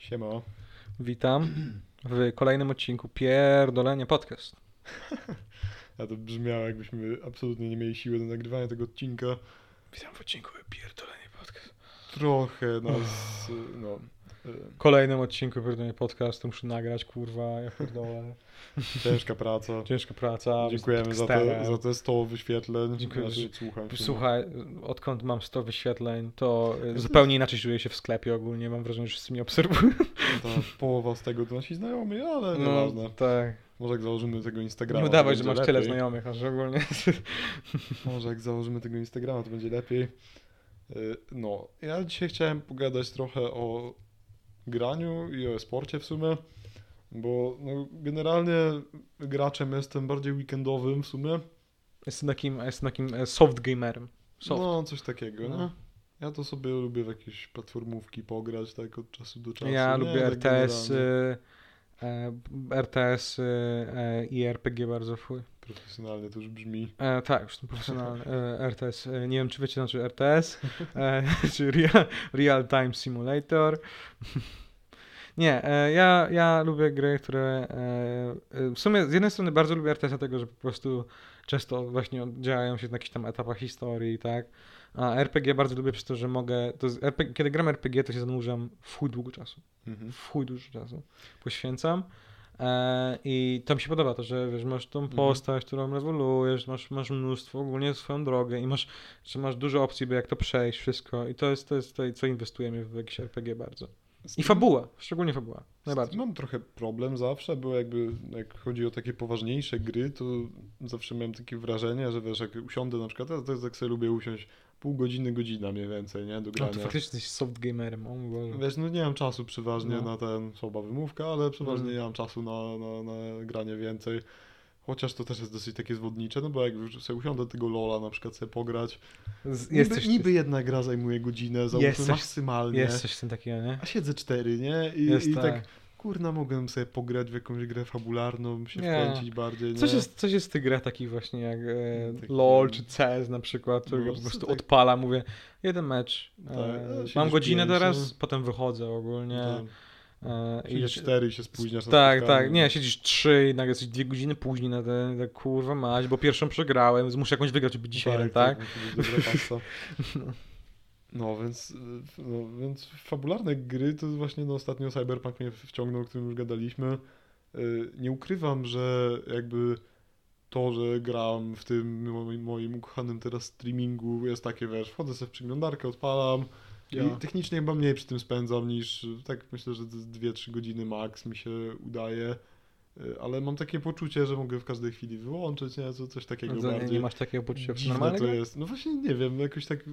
Siema. Witam w kolejnym odcinku Pierdolenie Podcast. A to brzmiało jakbyśmy absolutnie nie mieli siły do nagrywania tego odcinka. Witam w odcinku Pierdolenie Podcast. Trochę nas, no... y, kolejnym odcinku Pierdolenie Podcast muszę nagrać, kurwa, ja pierdolę. Ciężka praca. Ciężka praca. Dziękujemy za te, za te 100 wyświetleń. Dziękuję. Znaczy, słucham. się. Słuchaj, odkąd mam 100 wyświetleń, to y, zupełnie inaczej czuję się w sklepie ogólnie. Mam wrażenie, że wszyscy mnie obserwują. Ta połowa z tego to nasi znajomi, ale No, nieważne. tak. Może jak założymy tego Instagrama. Nie udawaj, że masz tyle lepiej. znajomych, aż ogólnie. Może jak założymy tego Instagrama, to będzie lepiej. Y, No, ja dzisiaj chciałem pogadać trochę o graniu i o sporcie w sumie, bo no, generalnie graczem jestem bardziej weekendowym w sumie. Jestem takim, jestem takim e, soft gamerem. Soft. No, coś takiego, No. nie? Ja to sobie lubię w jakieś platformówki pograć, tak od czasu do czasu. Ja nie? lubię Tak RTS, y, RTS y, e, i RPG bardzo chuj. Profesjonalnie to już brzmi. E, tak, już profesjonalny. E, RTS. E, nie wiem, czy wiecie, znaczy RTS. E, czy real, real Time Simulator. nie, e, ja, ja lubię gry, które. E, e, w sumie z jednej strony bardzo lubię RTS, dlatego że po prostu często właśnie działają się na jakichś tam etapach historii, tak. A RPG bardzo lubię przez to, że mogę. To RPG, kiedy gram RPG, to się zanurzam w chuj długo czasu Mhm. w chuj dużo czasu poświęcam. E, I to mi się podoba, to, że wiesz, masz tą Mhm. postać, którą rewoluujesz, masz, masz mnóstwo, ogólnie swoją drogę i masz, że masz dużo opcji, by jak to przejść, wszystko. I to jest to, jest to co inwestujemy w jakieś RPG bardzo. I fabuła, szczególnie fabuła, najbardziej. Mam trochę problem zawsze, bo jakby jak chodzi o takie poważniejsze gry, to zawsze miałem takie wrażenie, że wiesz, jak usiądę na przykład, to jest jak sobie lubię usiąść pół godziny, godzina mniej więcej, nie, do No grania. to faktycznie jesteś soft gamerem, o mój Boże. Wiesz, no nie mam czasu przeważnie No. na ten, słaba wymówka, ale przeważnie Mhm. nie mam czasu na, na, na granie więcej. Chociaż to też jest dosyć takie zwodnicze, no bo jak już sobie usiądę tego Lola na przykład sobie pograć, Z, niby, niby jedna gra zajmuje godzinę, załóżmy Jest coś- maksymalnie, jest coś w tym takiego, nie? a siedzę cztery, nie? I, Jest i tak. tak, kurna, mogłem sobie pograć w jakąś grę fabularną, się Nie. wkręcić bardziej, nie? Coś jest, coś jest w tych grach takich właśnie jak e, Taki- LOL czy CS na przykład, którego No, po prostu tak. odpala, mówię, jeden mecz, Tak, e, mam godzinę pięć, teraz, nie? potem wychodzę ogólnie. Tam, E, i siedzisz cztery i się spóźniasz na tak, tak, nie, siedzisz trzy i nagle jesteś dwie godziny później na ten, tak, kurwa mać, bo pierwszą przegrałem, muszę jakąś wygrać, żeby dzisiaj, tak? dobra pasta. No, więc, no, więc fabularne gry to właśnie no, ostatnio Cyberpunk mnie wciągnął, o którym już gadaliśmy. Y, Nie ukrywam, że jakby to, że gram w tym moim, moim ukochanym teraz streamingu jest takie, wiesz, wchodzę sobie w przeglądarkę, odpalam Ja. i technicznie chyba mniej przy tym spędzam niż, tak myślę, że 2-3 godziny max mi się udaje. Y, Ale mam takie poczucie, że mogę w każdej chwili wyłączyć, nie? Co, coś takiego No bardziej. nie masz takiego poczucia Dziwne normalnej to jest. No właśnie nie wiem, jakoś tak.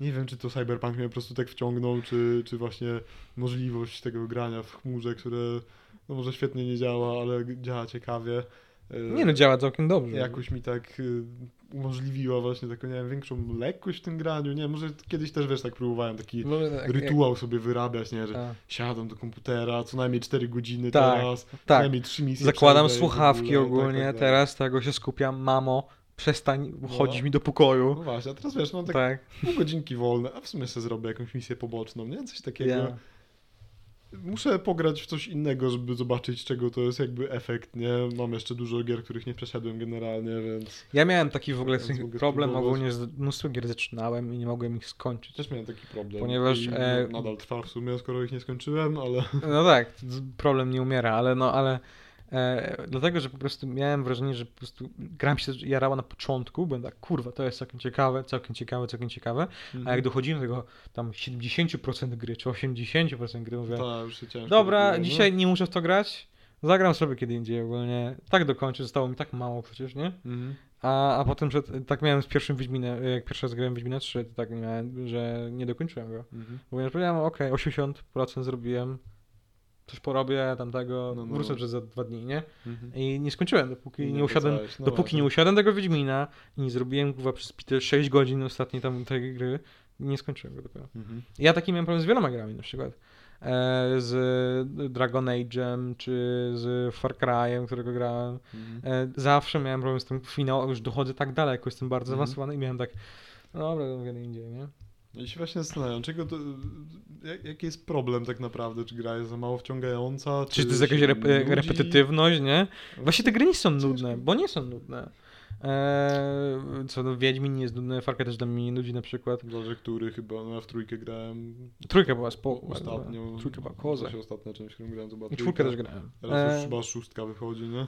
Nie wiem, czy to Cyberpunk mnie po prostu tak wciągnął, czy, czy właśnie możliwość tego grania w chmurze, które no może świetnie nie działa, ale działa ciekawie. e, Nie no, działa całkiem dobrze. Jakoś mi tak y, umożliwiła właśnie taką, nie wiem, większą lekkość w tym graniu. Nie, może kiedyś też wiesz, tak próbowałem taki No, jak- rytuał sobie wyrabiać, nie, jak- że a, siadam do komputera, co najmniej 4 godziny Tak, teraz, co tak. najmniej 3 misje Zakładam słuchawki ogóle, ogólnie, tak, tak, tak. teraz tego się skupiam, mamo, przestań chodzić No. mi do pokoju. No właśnie, a teraz wiesz, mam tak Tak, pół godzinki wolne, a w sumie sobie zrobię jakąś misję poboczną, nie? Coś takiego. ja. Muszę pograć w coś innego, żeby zobaczyć, czego to jest jakby efekt, nie? Mam jeszcze dużo gier, których nie przeszedłem generalnie, więc Ja miałem taki w ogóle problem spróbować. ogólnie, z mnóstwo gier zaczynałem i nie mogłem ich skończyć. też miałem taki problem. Ponieważ, I e, no, nadal trwa w sumie, skoro ich nie skończyłem, ale No tak, problem nie umiera, ale no, ale e, dlatego, że po prostu miałem wrażenie, że po prostu gram się jarała na początku, byłem tak, kurwa, to jest całkiem ciekawe, całkiem ciekawe, całkiem ciekawe, a Mhm. jak dochodzimy do tego tam 70% gry, czy 80% gry, mówię, to już się dobra, no. dzisiaj nie muszę w to grać, zagram sobie kiedy indziej ogólnie, tak dokończę, zostało mi tak mało przecież, nie? Mhm. A, a potem, że tak miałem z pierwszym Wiedźminem, jak pierwszy raz grałem Wiedźmina 3, to tak miałem, że nie dokończyłem go. Mhm. Bo ja powiedziałem, okej, 80% zrobiłem, coś porobię tamtego, No, no. wrócę przez za dwa dni, nie? Mhm. I nie skończyłem, dopóki nie, usiadłem, wracałeś, no dopóki właśnie. nie usiadłem tego Wiedźmina i nie zrobiłem chyba przez te 6 godzin ostatniej tam tej gry, nie skończyłem go dopiero. Mhm. Ja taki miałem problem z wieloma grami na przykład. E, z Dragon Age'em, czy z Far Cry'em, którego grałem. Mhm. E, zawsze miałem problem z tym finał, już dochodzę tak daleko, jestem bardzo Mhm. zaawansowany i miałem tak, no dobra, to kiedy indziej, nie? Ja się właśnie zastanawiam, czego to, jak, jaki jest problem tak naprawdę? Czy gra jest za mało wciągająca? Czy to jest jakaś rep nudzi? repetytywność, nie? Właśnie te gry nie są nudne, bo nie są nudne. Eee, co no, Wiedźmin nie jest nudny, Far Cry też dla mnie nie nudzi na przykład. Zależy który chyba, no ja w trójkę grałem Trójka była spoko. ostatnio. Trójka była koza. ostatnia część, którą grałem, to była I czwórkę też grałem. Teraz już Eee, chyba szóstka wychodzi, nie?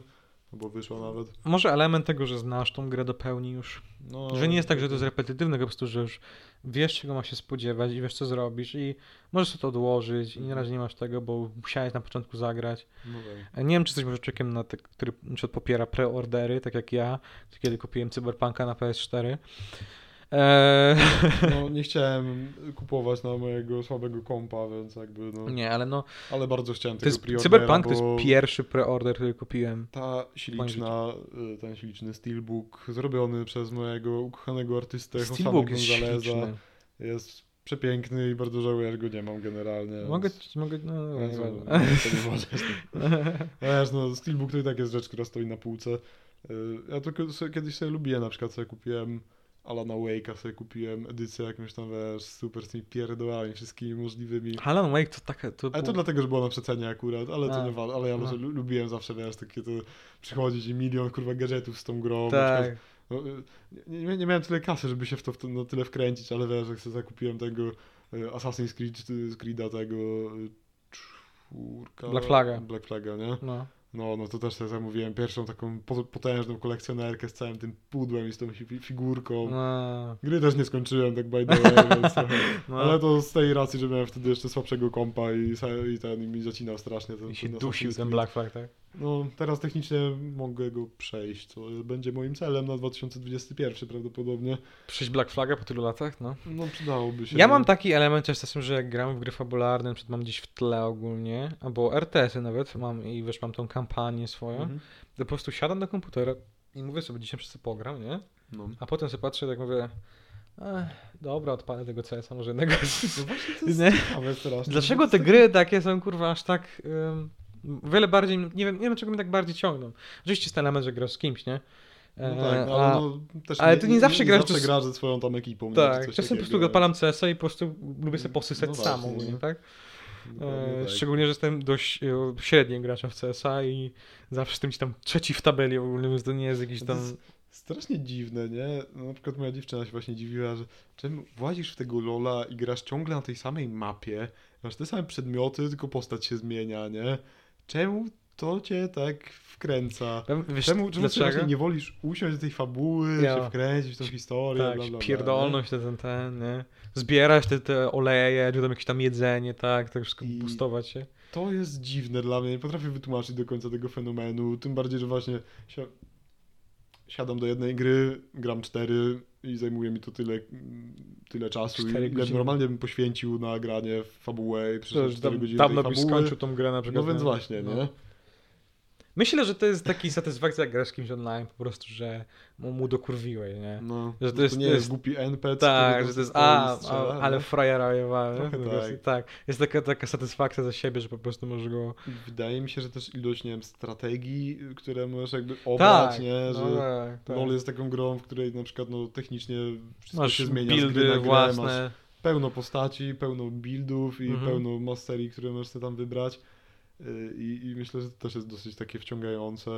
Albo wyszła nawet. może element tego, że znasz tą grę do pełni już. No, Że nie jest tak, że to jest repetytywne, po prostu, że już wiesz, czego ma się spodziewać i wiesz, co zrobisz i możesz sobie to odłożyć i na razie nie masz tego, bo musiałeś na początku zagrać. No tak. E, Nie wiem, czy jesteś może człowiekiem, na te, który na popiera preordery, tak jak ja, kiedy kupiłem Cyberpunka na PS4. Eee, No nie chciałem kupować na mojego słabego kompa, więc jakby no... nie, ale no, Ale bardzo chciałem to tego jest, Cyberpunk to jest pierwszy preorder, który kupiłem. ta śliczna, ten śliczny steelbook zrobiony przez mojego ukochanego artystę Steelbook jest śliczny. jest przepiękny i bardzo żałuję, że go nie mam generalnie. Mogę, więc- mogę, no, no, no, to nie możesz. Wiesz, no steelbook to i tak jest rzecz, która stoi na półce. Y, Ja tylko sobie, kiedyś sobie lubiłem, na przykład sobie kupiłem Alana Wake'a, sobie kupiłem edycję jakąś tam, wiesz, super z tymi pierdołami wszystkimi możliwymi. Alan Wake to taka, to Ale to było- dlatego, że było na przecenie akurat, ale to nie wa- ale ja no. lubiłem zawsze, wiesz, takie to przychodzić i milion kurwa gadżetów z tą grą. tak. no, nie, nie, miałem tyle kasy, żeby się w to, w no, tyle wkręcić, ale wiesz, jak sobie zakupiłem tego y, Assassin's Creed, y, Creed'a tego y, czwórka... Black Flaga. Black Flaga, nie? No. No, no to też sobie zamówiłem pierwszą taką po- potężną kolekcjonerkę z całym tym pudłem i z tą fi- figurką. No. Gry też nie skończyłem, tak by the way, więc. No. Ale to z tej racji, że miałem wtedy jeszcze słabszego kompa i, i ten i mi zacinał strasznie. Ten, I się ten dusił ten. Black Flag, tak? No, teraz technicznie mogę go przejść, co będzie moim celem na 2021 prawdopodobnie. Przejść Black Flaga po tylu latach, no. No, przydałoby się. Ja mam taki element też czasem, że jak gram w gry fabularne, na mam gdzieś w tle ogólnie, albo RTS-y nawet mam i wiesz, mam tą kampanię swoją, Mhm. to po prostu siadam do komputera i mówię sobie, dzisiaj to pogram, nie? No. A potem sobie patrzę, tak mówię, Ech, dobra, odpalę tego CS-a może jednego. no właśnie to jest. Dlaczego te gry takie są, kurwa, aż tak... ym, wiele bardziej, nie wiem, nie wiem, czego mnie tak bardziej ciągną. Oczywiście jest ten element, że grasz z kimś, nie? No E, tak, no, a- ale no, ale ty nie zawsze grasz zawsze do- grasz ze swoją tam ekipą. nie, Tak, czasem po prostu odpalam CS-a i po prostu lubię sobie posysać No sam ogólnie, nie? tak? E, tak. Szczególnie, że jestem dość e, średnim graczem w CSa i zawsze jestem gdzieś tam trzeci w tabeli ogólnie, więc to nie jest jakiś No tam... Jest strasznie dziwne, nie? No, na przykład moja dziewczyna się właśnie dziwiła, że czemu włazisz w tego Lola i grasz ciągle na tej samej mapie, masz te same przedmioty, tylko postać się zmienia, nie? Czemu to cię tak wkręca? Wiesz, czemu czemu ty nie wolisz usiąść do tej fabuły, Ja. się wkręcić w tą historię, Tak, bla, bla, bla, pierdolność, ten, ten, ten, nie? Zbierać te, te oleje, czy tam jakieś tam jedzenie, tak, tak wszystko I- boostować się. To jest dziwne dla mnie, nie potrafię wytłumaczyć do końca tego fenomenu, tym bardziej, że właśnie si- siadam do jednej gry, gram cztery i zajmuje mi to tyle, tyle czasu, ile godziny. normalnie bym poświęcił na granie w fabułę i przez już 4 tam, godziny dawno byś fabuły. skończył tą grę na przykład. No więc nie? właśnie, No. nie? Myślę, że to jest taki satysfakcja, jak grasz z kimś online, po prostu, że mu, mu dokurwiłeś, nie? No, Że to to, jest- nie to jest głupi NPC. Tak, że to jest, a, strzela, a ale frajera prostu, tak. tak. Jest taka, taka satysfakcja za siebie, że po prostu możesz go... Wydaje mi się, że też ilość, nie wiem, strategii, które możesz jakby obrać, Tak, nie? Że no tak, tak. LoL jest taką grą, w której na przykład no, technicznie wszystko Masz się zmienia z gry na buildy grę, własne. masz pełno postaci, pełno buildów i Mhm. pełno masterii, które możesz sobie tam wybrać. Y, I, I myślę, że to też jest dosyć takie wciągające.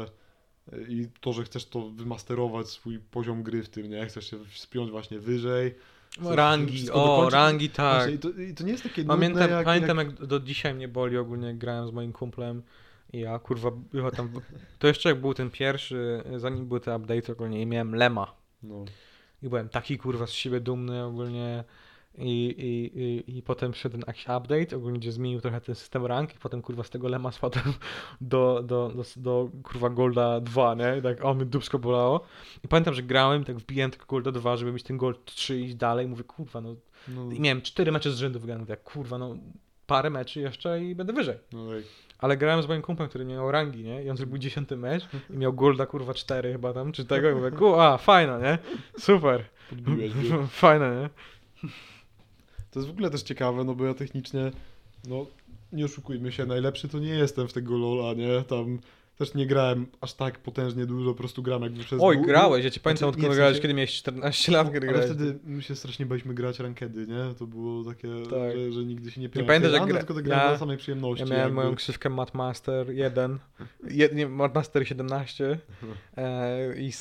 Y, I to, że chcesz to wymasterować swój poziom gry w tym, nie? Chcesz się wspiąć właśnie wyżej. chcesz Rangi, o, dokończyć. rangi, tak. Właśnie, i, to, I to nie jest takie Pamiętam, nudne jak, pamiętam jak... jak... do dzisiaj mnie boli ogólnie, jak grałem z moim kumplem i ja, kurwa, była tam... To jeszcze jak był ten pierwszy, zanim były te update ogólnie i miałem Lema. No. I byłem taki, kurwa, z siebie dumny ogólnie i, i, i, i potem przyszedł ten jakiś update, ogólnie gdzie zmienił trochę ten system rank i potem, kurwa, z tego Lema spadłem do, do, do, do kurwa, Golda 2, nie? I tak, o, mnie dupsko bolało. I pamiętam, że grałem tak wbijałem tego Golda 2, żeby mieć ten Gold 3 i iść dalej. Mówię, kurwa, no No, i miałem cztery mecze z rzędu wygrane. Mówię, kurwa, no parę meczy jeszcze i będę wyżej. no tak. Ale grałem z moim kumplem, który nie miał rangi, nie? I on zrobił dziesiąty mecz i miał golda, kurwa, cztery chyba tam, czy tego. I mówię, ku, a, fajna, nie? Super. Fajne, nie? To jest w ogóle też ciekawe, no bo ja technicznie, no nie oszukujmy się, najlepszy to nie jestem w tego Lola, nie? Tam też nie grałem aż tak potężnie dużo, po prostu gram jakby przez... Oj, dłu- grałeś, ja ci pamiętam, Znaczy, nie, odkąd grałeś, kiedy miałeś 14 lat, kiedy Ale grałeś. wtedy my się strasznie baliśmy grać rankedy, nie? To było takie, Tak. że, że nigdy się nie pamiętasz, jak Rano, gra- tylko tak grałem ja- dla samej przyjemności. Ja miałem jakby. moją ksywkę Matmaster 1, jed, nie, Matmaster 17 e, i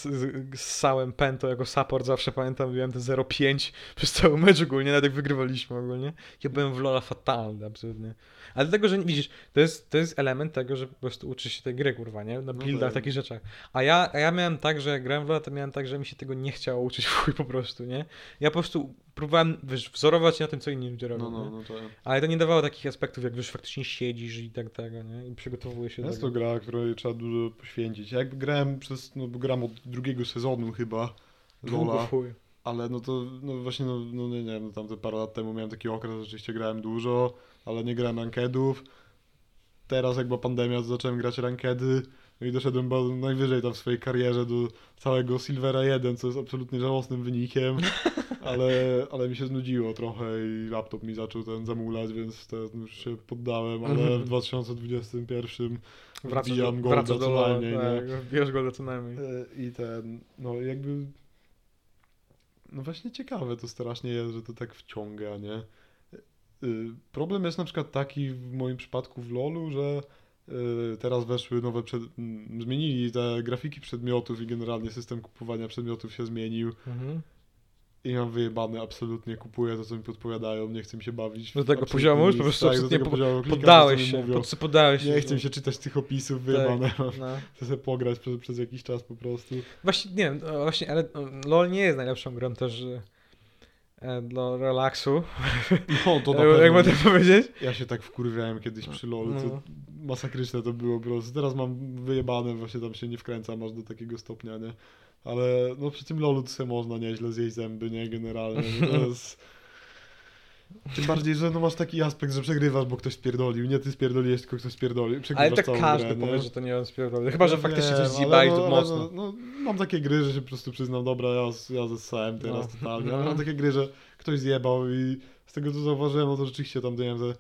całym Pento jako support zawsze pamiętam, miałem ten 0,5 przez cały mecz ogólnie, nawet jak wygrywaliśmy ogólnie. Ja byłem w Lola fatalny, absolutnie. Ale dlatego, że widzisz, to jest, to jest element tego, że po prostu uczysz się tej gry, kurwa, nie? Na No buildach, tak. takich rzeczach. A ja, a ja miałem tak, że jak grałem w Lola, to miałem tak, że mi się tego nie chciało uczyć w chuj po prostu, nie? Ja po prostu próbowałem, wiesz, wzorować się na tym, co inni ludzie robią, No, no, no to... Ale to nie dawało takich aspektów, jak wiesz, faktycznie siedzisz i tak tego, nie? I przygotowujesz się do Jest tego. to gra, której trzeba dużo poświęcić. Ja jakby grałem przez, no bo gram od drugiego sezonu chyba Lola, ale no to, no właśnie, no, no nie, nie wiem, no tamte parę lat temu miałem taki okres, że rzeczywiście grałem dużo, ale nie grałem rankedów. Teraz jak była pandemia, zacząłem grać rankedy, i doszedłem ba- najwyżej tam w swojej karierze do całego Silvera 1, co jest absolutnie żałosnym wynikiem, ale, ale mi się znudziło trochę i laptop mi zaczął ten zamulać, więc teraz już się poddałem, ale Mhm. w 2021 Wracasz wbijam golda wracasz do co Lola, najmniej, nie? tak, wbijasz golda co najmniej. I ten, no jakby. No właśnie ciekawe to strasznie jest, że to tak wciąga, nie? Y, Problem jest na przykład taki w moim przypadku w LoLu, że y, teraz weszły nowe, przed... m, zmienili te grafiki przedmiotów i generalnie system kupowania przedmiotów się zmienił Mhm. i mam wyjebane, absolutnie kupuję to, co mi podpowiadają, nie chcę mi się bawić. Do tego poziomu już po prostu tak, absolutnie po- klikam, Poddałeś mi się, pod, poddałeś się. Nie chcę mi się czytać tych opisów, Tak, wyjebane mam. no. Chcę sobie pograć przez, przez jakiś czas po prostu. Właśnie, nie wiem, o, właśnie, ale o, LoL nie jest najlepszą grą też e, dla relaksu. No to na Jak pewno. mogę powiedzieć? Ja się tak wkurwiałem kiedyś przy LoLu, No. to masakryczne to było po prostu. Teraz mam wyjebane, właśnie tam się nie wkręcam aż do takiego stopnia, nie? Ale no przy tym LoLu to sobie można nieźle zjeść zęby, nie? Generalnie. To jest... Tym bardziej, że no masz taki aspekt, że przegrywasz, bo ktoś spierdolił. Nie ty spierdoliłeś, tylko ktoś spierdolił. Przegrywasz Ale tak każdy grę, nie? powie, że to nie on spierdolił. Chyba, że faktycznie coś zjebałeś no, to mocno. No, no, mam takie gry, że się po prostu przyznam, dobra, ja, ja zessałem teraz No. totalnie, No. mam takie gry, że ktoś zjebał i z tego co zauważyłem, no to rzeczywiście tam, nie wiem, że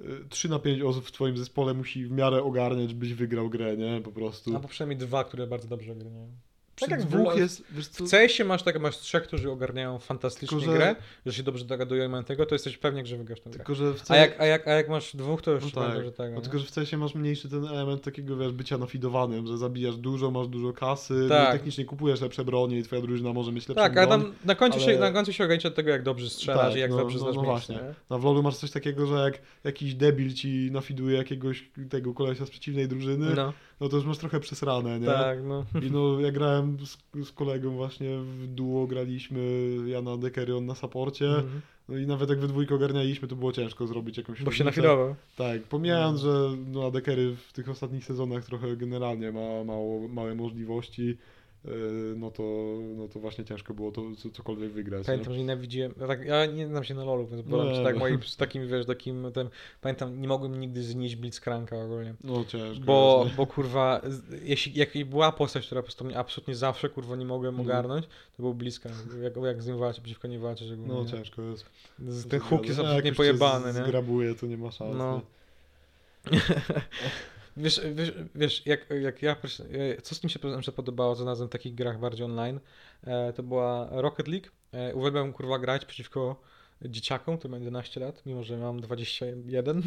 y, 3 na 5 osób w twoim zespole musi w miarę ogarniać, byś wygrał grę, nie? Po prostu. Albo przynajmniej dwa, które bardzo dobrze grają. Przy tak jak w dwóch LoL- jest, wiesz co, W CS-ie masz, tak, masz trzech, którzy ogarniają fantastycznie Tylko, że- grę, że się dobrze dogadują i mają tego, to jesteś pewnie, że wygrasz tę grę. tylko że w A jak, a, jak, a jak masz dwóch, to już No no tak. tego. no tylko, że w CS masz mniejszy ten element takiego, wiesz, bycia nafidowanym, że zabijasz dużo, masz dużo kasy, no Tak. technicznie kupujesz lepsze bronie i twoja drużyna może mieć lepszą Tak, a broń. tam na końcu, się, ale- na końcu się ogranicza do tego, jak dobrze strzelasz Tak, i jak no, dobrze no, znasz no właśnie. nie? Na w LoLu masz coś takiego, że jak jakiś debil ci nafiduje jakiegoś tego kolesia z przeciwnej drużyny, no, No, to już masz trochę przesrane, nie? tak, no. I no, ja grałem z, z kolegą właśnie w duo, graliśmy ja na Dekery, on na saporcie, Mhm. no i nawet jak we dwójkę ogarnialiśmy, to było ciężko zrobić jakąś Bo się różnicę. nafidował. Tak, pomijając, że no, Adekery w tych ostatnich sezonach trochę generalnie ma mało, małe możliwości, no to, no to właśnie ciężko było to co, cokolwiek wygrać. Pamiętam, nie? że nienawidziłem. Ja, tak, ja nie znam się na LoLu, więc No byłem no, tak no. moim, z takim, wiesz, takim tym. Pamiętam, nie mogłem nigdy znieść Blitzcranka ogólnie. No ciężko. Bo, bo kurwa, jeśli jak była postać, która po prostu mnie absolutnie zawsze kurwa nie mogłem Mhm. ogarnąć, to był Blitzcrank. Jak, jak z nim walczyć, przeciwko nie walczyć nie? ogólnie. no ciężko jest. Ten się zgadza. jest absolutnie pojebany, nie? Zgrabuje, to nie ma szans. No. Wiesz, wiesz, wiesz jak, jak ja, e, co z tym się przykład podobało, co nazwę w takich grach bardziej online, e, to była Rocket League. E, uwielbiam kurwa grać przeciwko dzieciakom, to mam 11 lat, mimo że mam 21.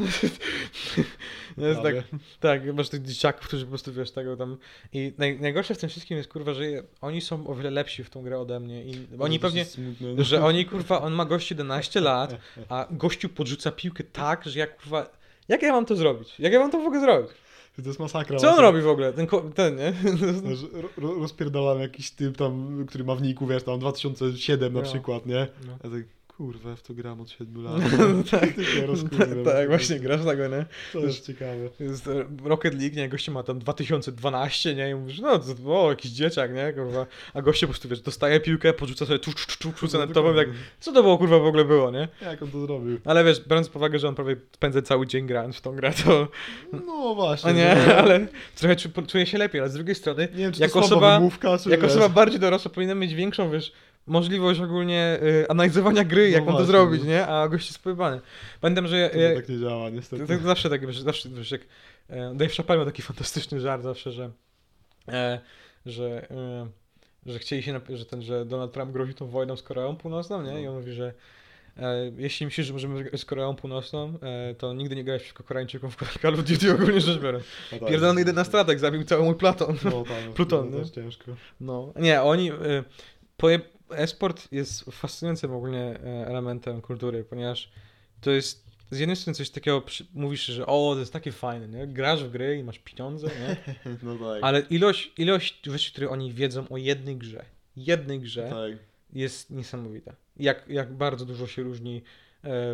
no jest tak, tak, masz tych dzieciaków, którzy po prostu wiesz tego tam. I naj, najgorsze w tym wszystkim jest kurwa, że oni są o wiele lepsi w tą grę ode mnie. I oni To pewnie, Smutne, no. że oni kurwa, on ma gościu 11 lat, a gościu podrzuca piłkę tak, że ja kurwa. Jak ja mam to zrobić? Jak ja mam to w ogóle zrobić? To jest masakra. Co on masakra. robi w ogóle? Ten, ten nie? Wiesz, ro- jakiś typ tam, który ma w niku, wiesz, tam 2007 na No. przykład, nie? No. Ja tak, kurwa, w to gram od 7 lat. tak, tak, tak, właśnie grasz tego, nie? To jest ciekawe. Jest e, Rocket League, nie? Goście ma tam 2012, nie? I mówisz, no, o, jakiś dzieciak, nie? Kurwa. A goście po prostu, wiesz, dostaje piłkę, podrzuca sobie tu, tu, tu, tu, rzuca No, nad tobą tak, co to było, kurwa, w ogóle było, nie? Jak on to zrobił? Ale wiesz, biorąc pod uwagę, że on prawie spędza cały dzień grając w tą grę, to... No właśnie. A nie, no. ale trochę czu- czuję się lepiej, ale z drugiej strony, Nie wiem, czy jako osoba- wymówka, czy jako wiesz. osoba bardziej dorosła powinna mieć większą, wiesz, możliwość ogólnie y, analizowania gry, No jak mam to zrobić, no. nie? A gość jest spojebany. Pamiętam, że... To e, tak nie działa, niestety. to, to zawsze tak, wiesz, zawsze, wiesz, jak e, Dave Chappelle miał taki fantastyczny żart zawsze, że e, że, e, że chcieli się, że ten, że Donald Trump grozi tą wojną z Koreą Północną, nie? I on mówi, że e, jeśli myślisz, że możemy z Koreą Północną, e, to nigdy nie grałeś przeciwko Koreańczykom w Call of Duty ogólnie rzecz biorąc. No tak, Pierdolony to- jedenastratek zabił cały mój Platon. No tam, Pluton, to nie? ciężko. No, nie, oni. poje- E-sport jest fascynującym ogólnie e, elementem kultury, ponieważ to jest z jednej strony coś takiego, mówisz, że o, to jest takie fajne, nie? Grasz w gry i masz pieniądze, nie? No tak. Ale ilość, ilość rzeczy, które oni wiedzą o jednej grze, jednej grze Tak. jest niesamowita. Jak, jak bardzo dużo się różni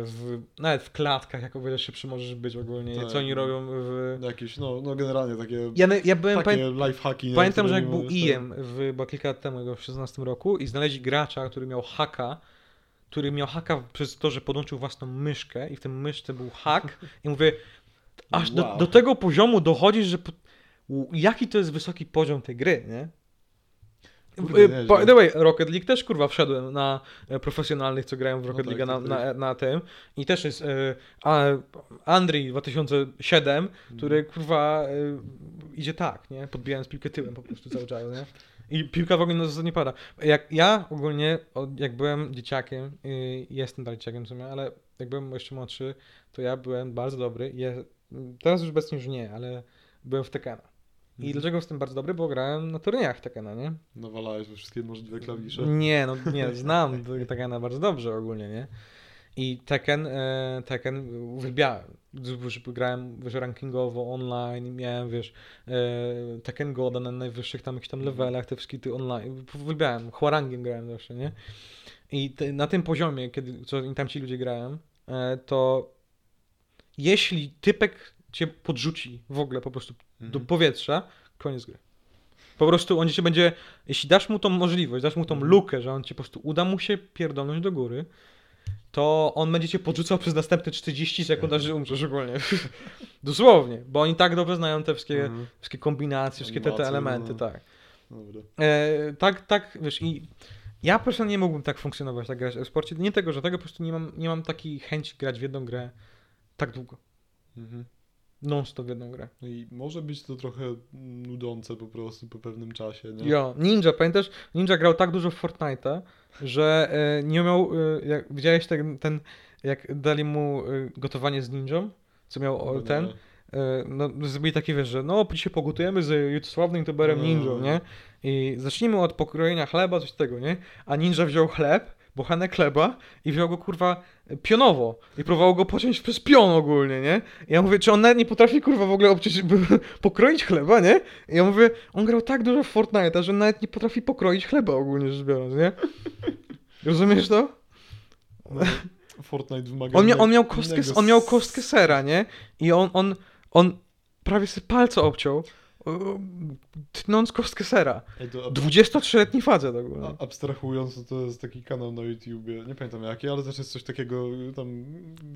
w, nawet w klatkach, jak o wiele szybszy możesz być ogólnie, Tak. co oni robią w... Jakieś, no, no generalnie takie, Ja, ja byłem, pamię- takie lifehacki. nie? Pamiętam, że jak był IEM w, bo kilka lat temu, w 2016 roku i znaleźli gracza, który miał haka, który miał haka przez to, że podłączył własną myszkę i w tym myszce był hak i mówię, aż do, Wow. do tego poziomu dochodzisz, że po, jaki to jest wysoki poziom tej gry, nie? Kurde, Y. By the way, Rocket League też kurwa wszedłem na e, profesjonalnych, co grają w Rocket tak, League na, na, na tym i też jest e, a, Andrii 2007, który Mhm. kurwa e, idzie tak, nie? Podbijając piłkę tyłem po prostu cały czas, nie? I piłka w ogóle na zasadzie nie pada. Jak ja ogólnie, od, jak byłem dzieciakiem, y, jestem dalej dzieciakiem w sumie, ale jak byłem jeszcze młodszy, to ja byłem bardzo dobry. Je, teraz już obecnie już nie, ale byłem w Tekena. I Mhm. dlaczego jestem bardzo dobry? Bo grałem na turniejach Tekena, nie? Nawalałeś we wszystkie możliwe klawisze. Nie, no nie, znam Tekena bardzo dobrze ogólnie, nie? I Tekken, e, Tekken uwielbiałem. Grałem wiesz, rankingowo online, miałem wiesz e, Tekken Goda na najwyższych tam jakichś tam levelach, te wszystkie ty online. Uwielbiałem, Hwarangiem grałem zawsze, nie? I te, na tym poziomie, kiedy co tam ci ludzie grają, e, to jeśli typek cię podrzuci w ogóle po prostu do Mhm. powietrza, koniec gry. Po prostu on się będzie, jeśli dasz mu tą możliwość, dasz mu tą Mhm. lukę, że on cię po prostu uda mu się pierdolnąć do góry, to on będzie cię podrzucał przez następne 40 sekund, aż umrzesz ogólnie. Dosłownie, bo oni tak dobrze znają te wszystkie, Mhm. wszystkie kombinacje, wszystkie te, te Animacje, elementy, no. tak. Dobra. E, tak, tak, wiesz, i ja personalnie nie mógłbym tak funkcjonować, tak grać w sporcie, nie tego, że tego po prostu nie mam, nie mam takiej chęci grać w jedną grę tak długo. Mhm. Non-stop w jedną grę. No i może być to trochę nudzące po prostu po pewnym czasie, nie? Jo, Ninja, pamiętasz? Ninja grał tak dużo w Fortnite'a, że e, nie miał, e, jak, widziałeś ten, ten, jak dali mu e, gotowanie z ninją, co miał o, No, ten, no. no zrobili takie, wiesz, że no dzisiaj pogotujemy z sławnym youtuberem No. ninją, nie? I zacznijmy od pokrojenia chleba, coś tego, nie? A ninja wziął chleb, bochenek chleba i wziął go kurwa pionowo i próbował go pociąć przez pion ogólnie, nie? I ja mówię, czy on nawet nie potrafi kurwa w ogóle obciąć, pokroić chleba, nie? I ja mówię, on grał tak dużo w Fortnite'a, że on nawet nie potrafi pokroić chleba ogólnie rzecz biorąc, nie? Rozumiesz to? No, Fortnite wymaga On, mia, on, miał kostkę, on miał kostkę sera, nie? I on, on, on prawie sobie palce obciął, tnąc kostkę sera. Ej, to ab- 23-letni facet ogólnie. abstrahując, to, jest taki kanał na YouTubie, nie pamiętam jaki, ale też jest coś takiego, tam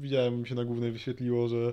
widziałem, mi się na głównej wyświetliło, że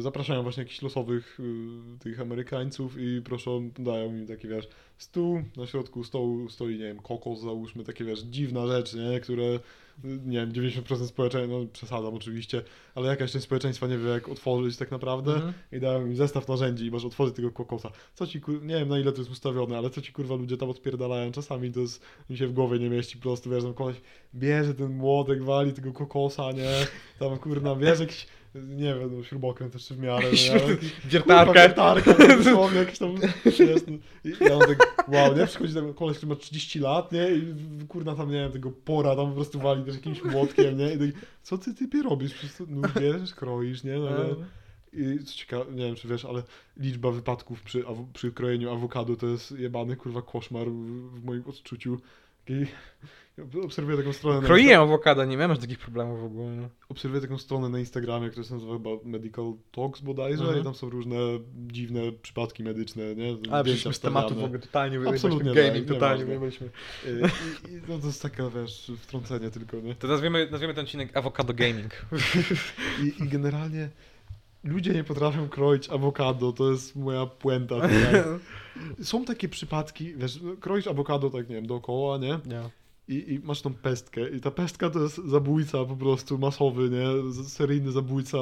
zapraszają właśnie jakichś losowych y, tych Amerykańców i proszą, dają im taki, wiesz, stół, na środku stołu stoi, nie wiem, kokos załóżmy, takie, wiesz, dziwna rzecz, nie, które, y, nie wiem, 90% społeczeństwa, no przesadzam oczywiście, ale jakaś część społeczeństwa nie wie jak otworzyć tak naprawdę Mhm. i dają mi zestaw narzędzi i masz otworzyć tego kokosa. Co ci, kur... nie wiem na ile to jest ustawione, ale co ci kurwa ludzie tam odpierdalają, czasami to jest, mi się w głowie nie mieści, po prostu wiesz, tam koleś bierze ten młotek, wali tego kokosa, nie, tam kurna, bierze jakiś, nie wiem, no, śrubokręt też w miarę, no, Wiertarkę. wiertarkę, no, dosłownie jakiś tam, jest, i ja mam tak, wow, nie, przychodzi ten koleś, który ma 30 lat, nie, i kurna tam, nie wiem, tego pora tam po prostu wali też jakimś młotkiem, nie, i tak, co ty typie robisz, Przecież no bierzesz, kroisz, nie, no. I co ciekawe, nie wiem czy wiesz, ale liczba wypadków przy, przy krojeniu awokado to jest jebany kurwa koszmar w, w moim odczuciu. I, obserwuję taką stronę na Kroiłem awokado, nie miałem takich problemów w ogóle. no. obserwuję taką stronę na Instagramie, która się nazywa chyba Medical Talks bodajże Mhm. i tam są różne dziwne przypadki medyczne, nie? Ale przecież z tematu w ogóle totalnie Absolutnie gaming, tak, totalnie nieważne. wyjęliśmy. I, i, no to jest taka, wiesz, wtrącenie tylko, nie? To nazwiemy, nazwiemy ten odcinek Avocado Gaming. I, I generalnie ludzie nie potrafią kroić awokado, to jest moja puenta. Są takie przypadki, wiesz, kroisz awokado tak, nie wiem, dookoła, nie? Nie. I, i masz tą pestkę i ta pestka to jest zabójca po prostu masowy, nie? Seryjny zabójca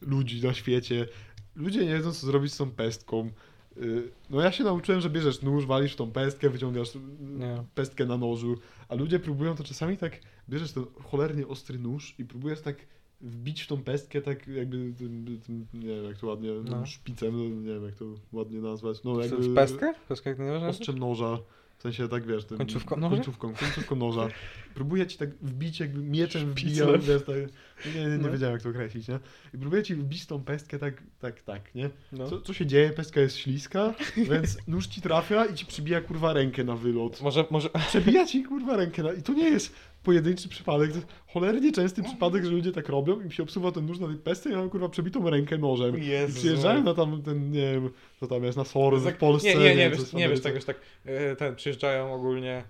ludzi na świecie. Ludzie nie wiedzą, co zrobić z tą pestką. Y, No ja się nauczyłem, że bierzesz nóż, walisz w tą pestkę, wyciągasz y, Nie. pestkę na nożu, a ludzie próbują to czasami tak, bierzesz ten cholernie ostry nóż i próbujesz tak wbić w tą pestkę tak jakby tym, tym nie wiem jak to ładnie, No. szpicem, nie wiem jak to ładnie nazwać, no jakby pestkę? Pestkę jak można? ostrzem noża, w sensie tak wiesz, tym, Końcówką noża? końcówką, końcówką noża. Próbuję ci tak wbić, jakby mieczem wbijał, wiesz, tak, nie, nie, nie No. wiedziałem jak to określić, nie? I próbuję ci wbić tą pestkę tak, tak, tak, nie? No. Co, co się dzieje? Pestka jest śliska, więc nóż ci trafia i ci przybija kurwa rękę na wylot. Może, może... Przebija ci kurwa rękę na... i to nie jest pojedynczy przypadek, to jest cholernie częsty przypadek, że ludzie tak robią i mi się obsuwa ten nóż na tej pestce i mam kurwa przebitą rękę nożem. I Jezu. przyjeżdżają na tam ten, nie wiem, co tam jest, na Sory w Tak, Polsce. nie, nie, nie, wiem, wiesz, w nie wiesz tego, że tak e, ten, przyjeżdżają ogólnie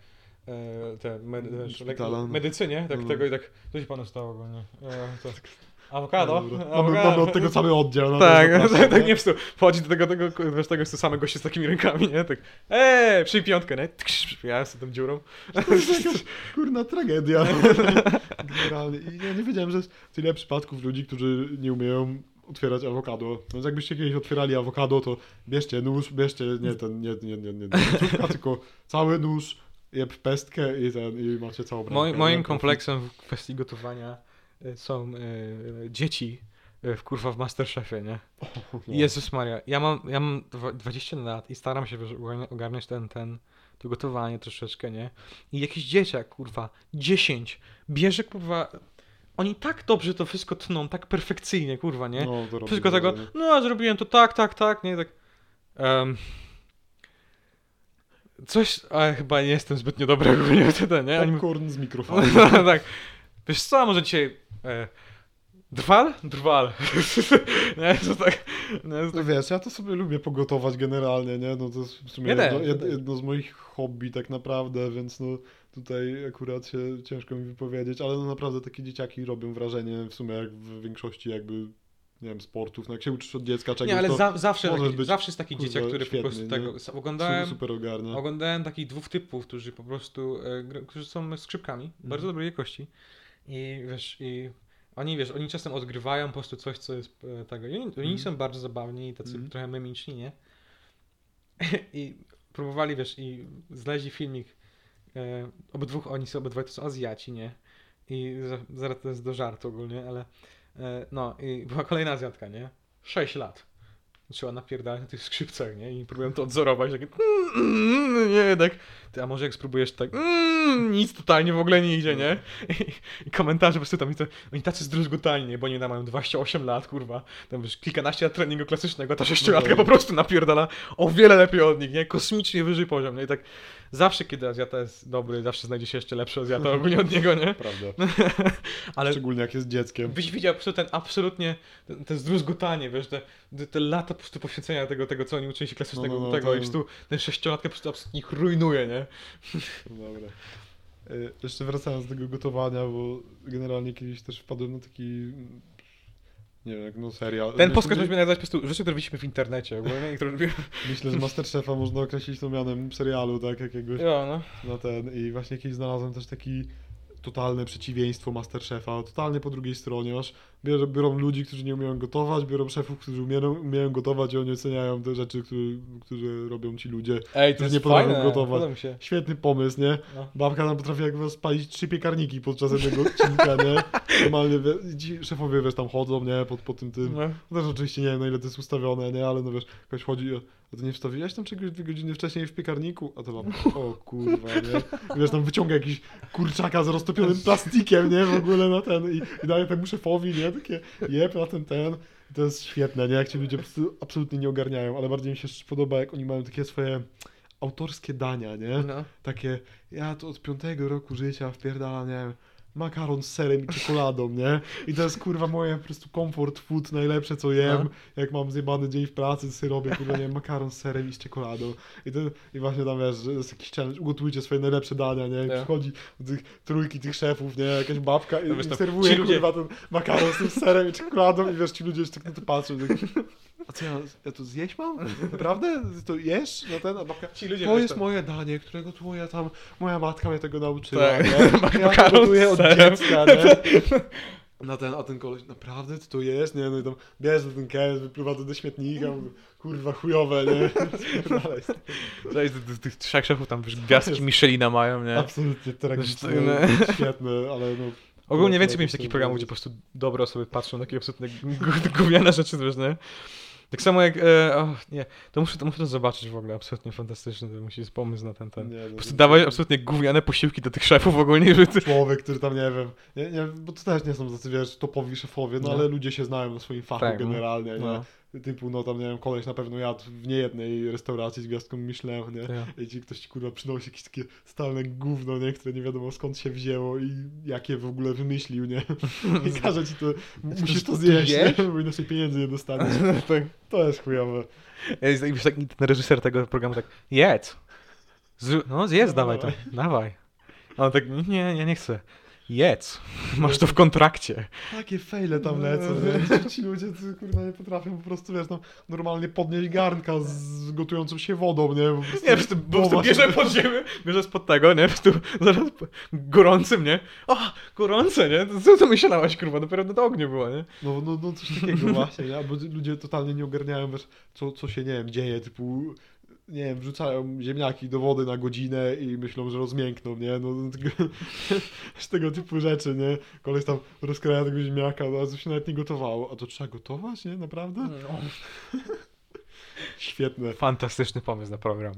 e, te medy, wiesz, medycynie, tak No. tego i tak, co się panu stało ogólnie? E, to, awokado? Dobra. Mamy, awokado. mamy od tego cały oddział. no to Tak, tak, tak, nie? wstu. Wchodzi do tego, tego, wiesz, tego jest to same goście z takimi rękami, nie? Tak, eee, przyj piątkę, nie? Ja jestem tą dziurą. To jest jakaś kurna tragedia. Generalnie. I ja nie wiedziałem, że jest tyle przypadków ludzi, którzy nie umieją otwierać awokado. Więc jakbyście kiedyś otwierali awokado, to bierzcie nóż, bierzcie, nie ten, nie, nie, nie, nie, nie tylko cały nóż, jeb pestkę i ten, i macie całą rękę. Moim, moim Nie? kompleksem w kwestii gotowania są e, dzieci e, w kurwa w Masterchefie, nie? No. Jezus Maria, ja mam, ja mam dwa- 20 lat i staram się ogarniać ten, ten, to gotowanie troszeczkę, nie? I jakiś dzieciak, kurwa, 10, bierze, kurwa, oni tak dobrze to wszystko tną, tak perfekcyjnie, kurwa, nie? No, to Wszystko tego, no a zrobiłem to tak, tak, tak, nie? Tak. em, coś, ale chyba nie jestem zbytnio dobry ogólnie w tym, nie? Popcorn z mikrofonu. tak. Wiesz co, może dzisiaj e, drwal? Drwal. nie, to tak, nie, to No tak wiesz, ja to sobie lubię pogotować generalnie, nie? No to jest w sumie jedno, jed, jedno z moich hobby tak naprawdę, więc no tutaj akurat się ciężko mi wypowiedzieć, ale no naprawdę takie dzieciaki robią wrażenie w sumie jak w większości jakby, nie wiem, sportów, no jak się uczysz od dziecka czegoś, Nie, ale to za, zawsze, taki, być, zawsze jest taki kurwa, dzieciak, który świetny, po prostu nie? tego... s- super, Oglądałem, super ogarnia. oglądałem takich dwóch typów, którzy po prostu, e, którzy są skrzypkami, Mhm. bardzo dobrej jakości. I wiesz, i oni, wiesz, oni czasem odgrywają po prostu coś, co jest e, tego. I oni, oni Mhm. są bardzo zabawni i tacy Mhm. trochę mimiczni, nie? I próbowali, wiesz, i znaleźli filmik. E, obydwóch, oni są, obydwaj to są Azjaci, nie? I za- zaraz to jest do żartu ogólnie, ale e, no i była kolejna Azjatka, nie? 6 lat. Zaczęła napierdalać na tych skrzypcach, nie? I próbują to odzorować, takie "Mm, nie, tak, ty, a może jak spróbujesz tak "Mm, nic totalnie w ogóle nie idzie, nie? I, i komentarze po prostu tam, i to, oni tacy zdruzgotani, nie? Bo oni tam mają 28 lat, kurwa, tam wiesz, kilkanaście lat treningu klasycznego, ta sześciolatka No. po prostu napierdala o wiele lepiej od nich, nie? Kosmicznie wyżej poziom, nie? I tak zawsze, kiedy Azjata jest dobry, zawsze znajdzie się jeszcze lepszy Azjata ogólnie od niego, nie? Prawda. Ale Szczególnie jak jest dzieckiem. byś widział ten absolutnie, ten, ten zdruzgotanie, wiesz, te, te lata po prostu poświęcenia tego, tego, co oni uczyli się klasycznego No, no, no, tego to- i prostu ten sześciolatka po prostu absolutnie ich rujnuje, nie? Dobra. Y, Jeszcze wracając do tego gotowania, bo generalnie kiedyś też wpadłem na taki, nie wiem, jak no serial. Ten podcast musimy nazywać po prostu rzeczy, które widzimy w internecie ogólnie które. Myślę, że Masterchefa można określić to mianem serialu, tak, jakiegoś Jo, no. na ten. I właśnie kiedyś znalazłem też taki totalne przeciwieństwo Masterchefa, totalnie po drugiej stronie, masz, biorą, biorą ludzi, którzy nie umieją gotować, biorą szefów, którzy umieją, umieją gotować i oni oceniają te rzeczy, które, które robią ci ludzie. Ej, to jest nie potrafią gotować. mi się. Świetny pomysł, nie? No. Babka nam potrafi jak spalić trzy piekarniki podczas jednego odcinka, nie? Normalnie, wie, ci szefowie, wiesz, tam chodzą, nie? Po, po tym tym. No. No też oczywiście nie wiem, na ile to jest ustawione, nie? Ale no wiesz, ktoś chodzi, a ty nie wstawiłeś tam czegoś dwie godziny wcześniej w piekarniku? A to mam, o kurwa, nie? I wiesz, tam wyciąga jakiś kurczaka z roztopionym plastikiem, nie? W ogóle na ten i, i daje temu szefowi, nie? Takie jeb na ten, ten. I to jest świetne, nie? Jak ci ludzie po prostu absolutnie nie ogarniają, ale bardziej mi się podoba, jak oni mają takie swoje autorskie dania, nie? No. Takie, ja to od piątego roku życia wpierdalam, nie wiem, makaron z serem i czekoladą, nie? I to jest kurwa moje po prostu comfort food, najlepsze co jem, No. jak mam zjebany dzień w pracy, sobie robię kurwa, nie wiem, makaron z serem i z czekoladą. I, to, I właśnie tam wiesz, że jest jakiś challenge, ugotujcie swoje najlepsze dania, nie? I Tak. przychodzi do tych trójki tych szefów, nie? Jakaś babka i, No i serwuje ci ludzie- kurwa ten makaron z tym serem i czekoladą i wiesz, ci ludzie jeszcze tak na to patrzą, tak, a co ja, ja to zjeść mam? Naprawdę? To jesz? No ten, a babka, Ci ludzie to wiesz, jest to- moje danie, którego twoja tam, moja matka mnie tego nauczyła, Tak. nie? Ja to Makaron gotuję z od serem. dziecka, nie? Na ten, a ten koleś, naprawdę ty to jest? Nie, no i tam bierze ten kęs, wypływa to do śmietnika, mówię, kurwa chujowe, nie? Spierdalaj z tym. Cześć, tych, trzech szefów tam wiesz, gwiazdki Michelina mają, nie? Absolutnie tragiczne, Zresztą, świetne, ale no... Ogólnie więcej mieć takich programów, gdzie po prostu dobre osoby patrzą na takie absolutnie gu- gówniane rzeczy, wiesz, nie? Tak samo jak, e, o, nie, to muszę, to muszę to zobaczyć w ogóle, absolutnie fantastyczny, to musi być pomysł na ten, ten. Nie, Po prostu to- dawać absolutnie gówniane posiłki do tych szefów ogólnie, że ty... człowiek, który tam, nie wiem, nie, nie, bo to też nie są tacy, wiesz, topowi szefowie, no, ale ludzie się znają na swoim fachu Tak, no. generalnie, nie? No. Typu, no tam, nie wiem, koleś na pewno jadł w niejednej restauracji z gwiazdką Michelin, nie? Tak. I ci ktoś ci, kurwa, przynosi jakieś takie stalne gówno, nie? Które nie wiadomo skąd się wzięło i jakie w ogóle wymyślił, nie? I każe ci to, musisz to zjeść, nie? Bo inaczej pieniędzy nie dostaniesz. tak. To jest chujowe. Jest, wiesz, tak, ten reżyser tego programu tak, jedz. Zrzu- no zjedz, No, dawaj to, dawaj. A on tak, nie, ja nie chcę. Jedz. Masz to w kontrakcie. Takie fejle tam lecą, nie? Ci ludzie, kurwa, nie potrafią po prostu, wiesz, no, normalnie podnieść garnka z gotującą się wodą, nie? Po prostu Nie, po prostu, po prostu bierze pod ziemię, bierze spod tego, nie? Po prostu zaraz gorącym, nie? O, gorące, nie? Co to myślałaś, kurwa? Dopiero na to ogniu było, nie? No, no, no coś takiego właśnie, nie? Bo ludzie totalnie nie ogarniają, wiesz, co, co się, nie wiem, dzieje, typu, nie wiem, wrzucają ziemniaki do wody na godzinę i myślą, że rozmiękną, nie? No, no tego, z tego typu rzeczy, nie? Koleś tam rozkraja tego ziemniaka, no, a to się nawet nie gotowało. A to trzeba gotować, nie? Naprawdę? Świetne. Fantastyczny pomysł na program.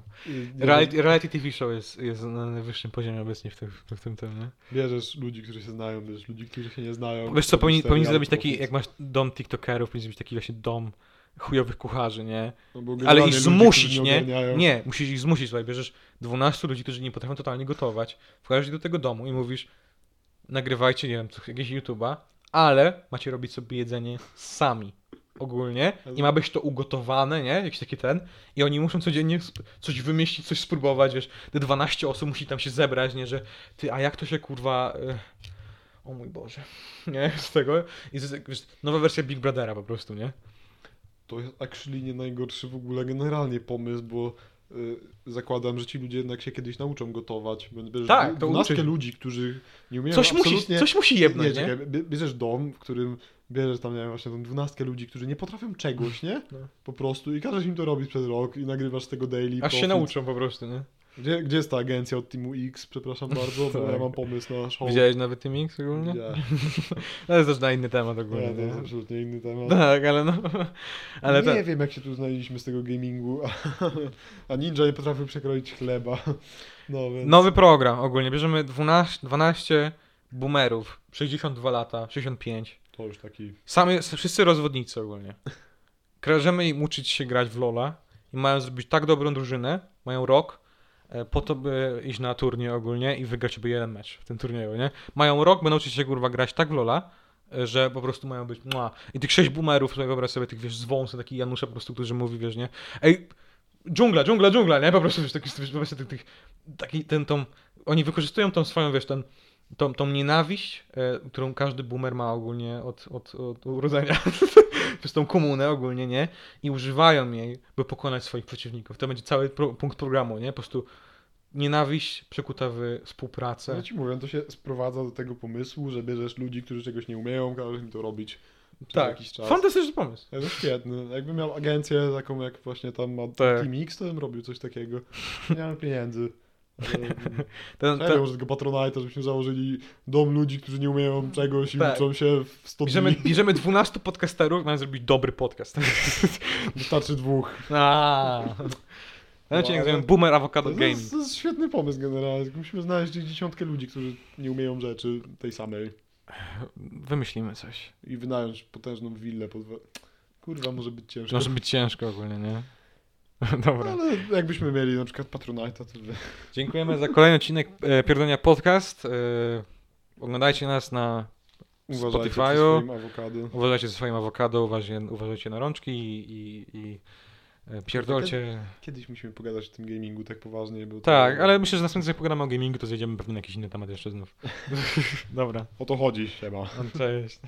Reality, reality TV show jest, jest na najwyższym poziomie obecnie w tym, w tym, tym nie? Bierzesz ludzi, którzy się znają, bierzesz ludzi, którzy się nie znają. Wiesz co, powinni, powinni zrobić taki, jak masz dom tiktokerów, powinien być taki właśnie dom chujowych kucharzy, nie? No, Ale ich zmusić, nie? ogarniają- Nie, musisz ich zmusić, słuchaj, bierzesz 12 ludzi, którzy nie potrafią totalnie gotować, ich do tego domu i mówisz, nagrywajcie, nie wiem, jakieś YouTube'a, ale macie robić sobie jedzenie sami. Ogólnie i ma być to ugotowane, nie? Jakiś taki ten. I oni muszą codziennie coś wymyślić, coś spróbować, wiesz. Te 12 osób musi tam się zebrać, nie? Że ty, a jak to się kurwa. y, O mój Boże. Nie? Z tego. I z, wiesz, nowa wersja Big Brothera po prostu, nie? To jest actually nie najgorszy w ogóle generalnie pomysł, bo y, zakładam, że ci ludzie jednak się kiedyś nauczą gotować. Bierzesz Tak, to uczy. ludzi, którzy nie umieją Coś musi, absolutnie... coś musi jebnąć, nie? nie, czekaj, bie- bierzesz dom, w którym bierzesz tam, nie wiem, właśnie tą dwunastkę ludzi, którzy nie potrafią czegoś, nie? No. Po prostu i każesz im to robić przez rok i nagrywasz z tego daily Aż się profit. nauczą po prostu, nie? Gdzie, gdzie jest ta agencja od Teamu X? Przepraszam bardzo, bo Tak. ja mam pomysł na show. Widziałeś nawet tym X ogólnie? Nie, To jest też na inny temat ogólnie, nie, to absolutnie inny temat. Tak, ale no... Ale nie tak. wiem, jak się tu znaleźliśmy z tego gamingu, a, ninja nie potrafił przekroić chleba. No, więc... Nowy program ogólnie. Bierzemy 12, 12 boomerów, 62 lata, 65. To już taki... Sami, wszyscy rozwodnicy ogólnie. Każemy im uczyć się grać w Lola i mają zrobić tak dobrą drużynę, mają rok, po to, by iść na turniej ogólnie i wygrać sobie jeden mecz w tym turnieju, nie? Mają rok, by nauczyć się kurwa grać tak w Lola, e, że po prostu mają być mua. I tych sześć boomerów, wyobraź sobie tych, wiesz, z wąsy, taki Janusze po prostu, którzy mówi, wiesz, nie? Ej, dżungla, dżungla, dżungla, nie? Po prostu, wiesz, taki, wiesz, po prostu tych, tych, taki, ten, tą, oni wykorzystują tą swoją, wiesz, ten, tą, tą nienawiść, e, którą każdy boomer ma ogólnie od, od, od urodzenia, przez tą komunę ogólnie, nie? I używają jej, by pokonać swoich przeciwników. To będzie cały pro, punkt programu, nie? Po prostu nienawiść przekuta w współpracę. Ja ci mówię, to się sprowadza do tego pomysłu, że bierzesz ludzi, którzy czegoś nie umieją, każesz im to robić przez Tak, jakiś czas. fantastyczny pomysł. Ja, To świetny. Jakbym miał agencję taką, jak właśnie tam ma Tak. Team X, to bym robił coś takiego. Nie mam pieniędzy. Ten, ten, wiem, że tego Patronite'a, żebyśmy założyli dom ludzi, którzy nie umieją czegoś i Tak. uczą się w 100 bierzemy, dni. bierzemy 12 podcasterów, mają zrobić dobry podcast. Wystarczy dwóch. A. Ten odcinek nazywamy Boomer Avocado To Gaming. jest, to jest świetny pomysł generalnie. Musimy znaleźć dziesiątkę ludzi, którzy nie umieją rzeczy tej samej Wymyślimy coś. i wynająć potężną willę pod... Kurwa, może być ciężko. Może być ciężko ogólnie, nie? Dobra. Ale jakbyśmy mieli na przykład Patronite'a, to by... Dziękujemy za kolejny odcinek e, Pierdolenia Podcast. E, oglądajcie nas na Uważajcie Spotify'u. swoim awokado. Uważajcie ze swoim awokado, uważajcie, uważajcie na rączki i, i, i e, pierdolcie. Kiedyś musimy pogadać o tym gamingu tak poważnie, bo... to- Tak, ale myślę, że następnym jak pogadamy o gamingu, to zjedziemy pewnie na jakiś inny temat jeszcze znów. Dobra, O to chodzi, siema. cześć.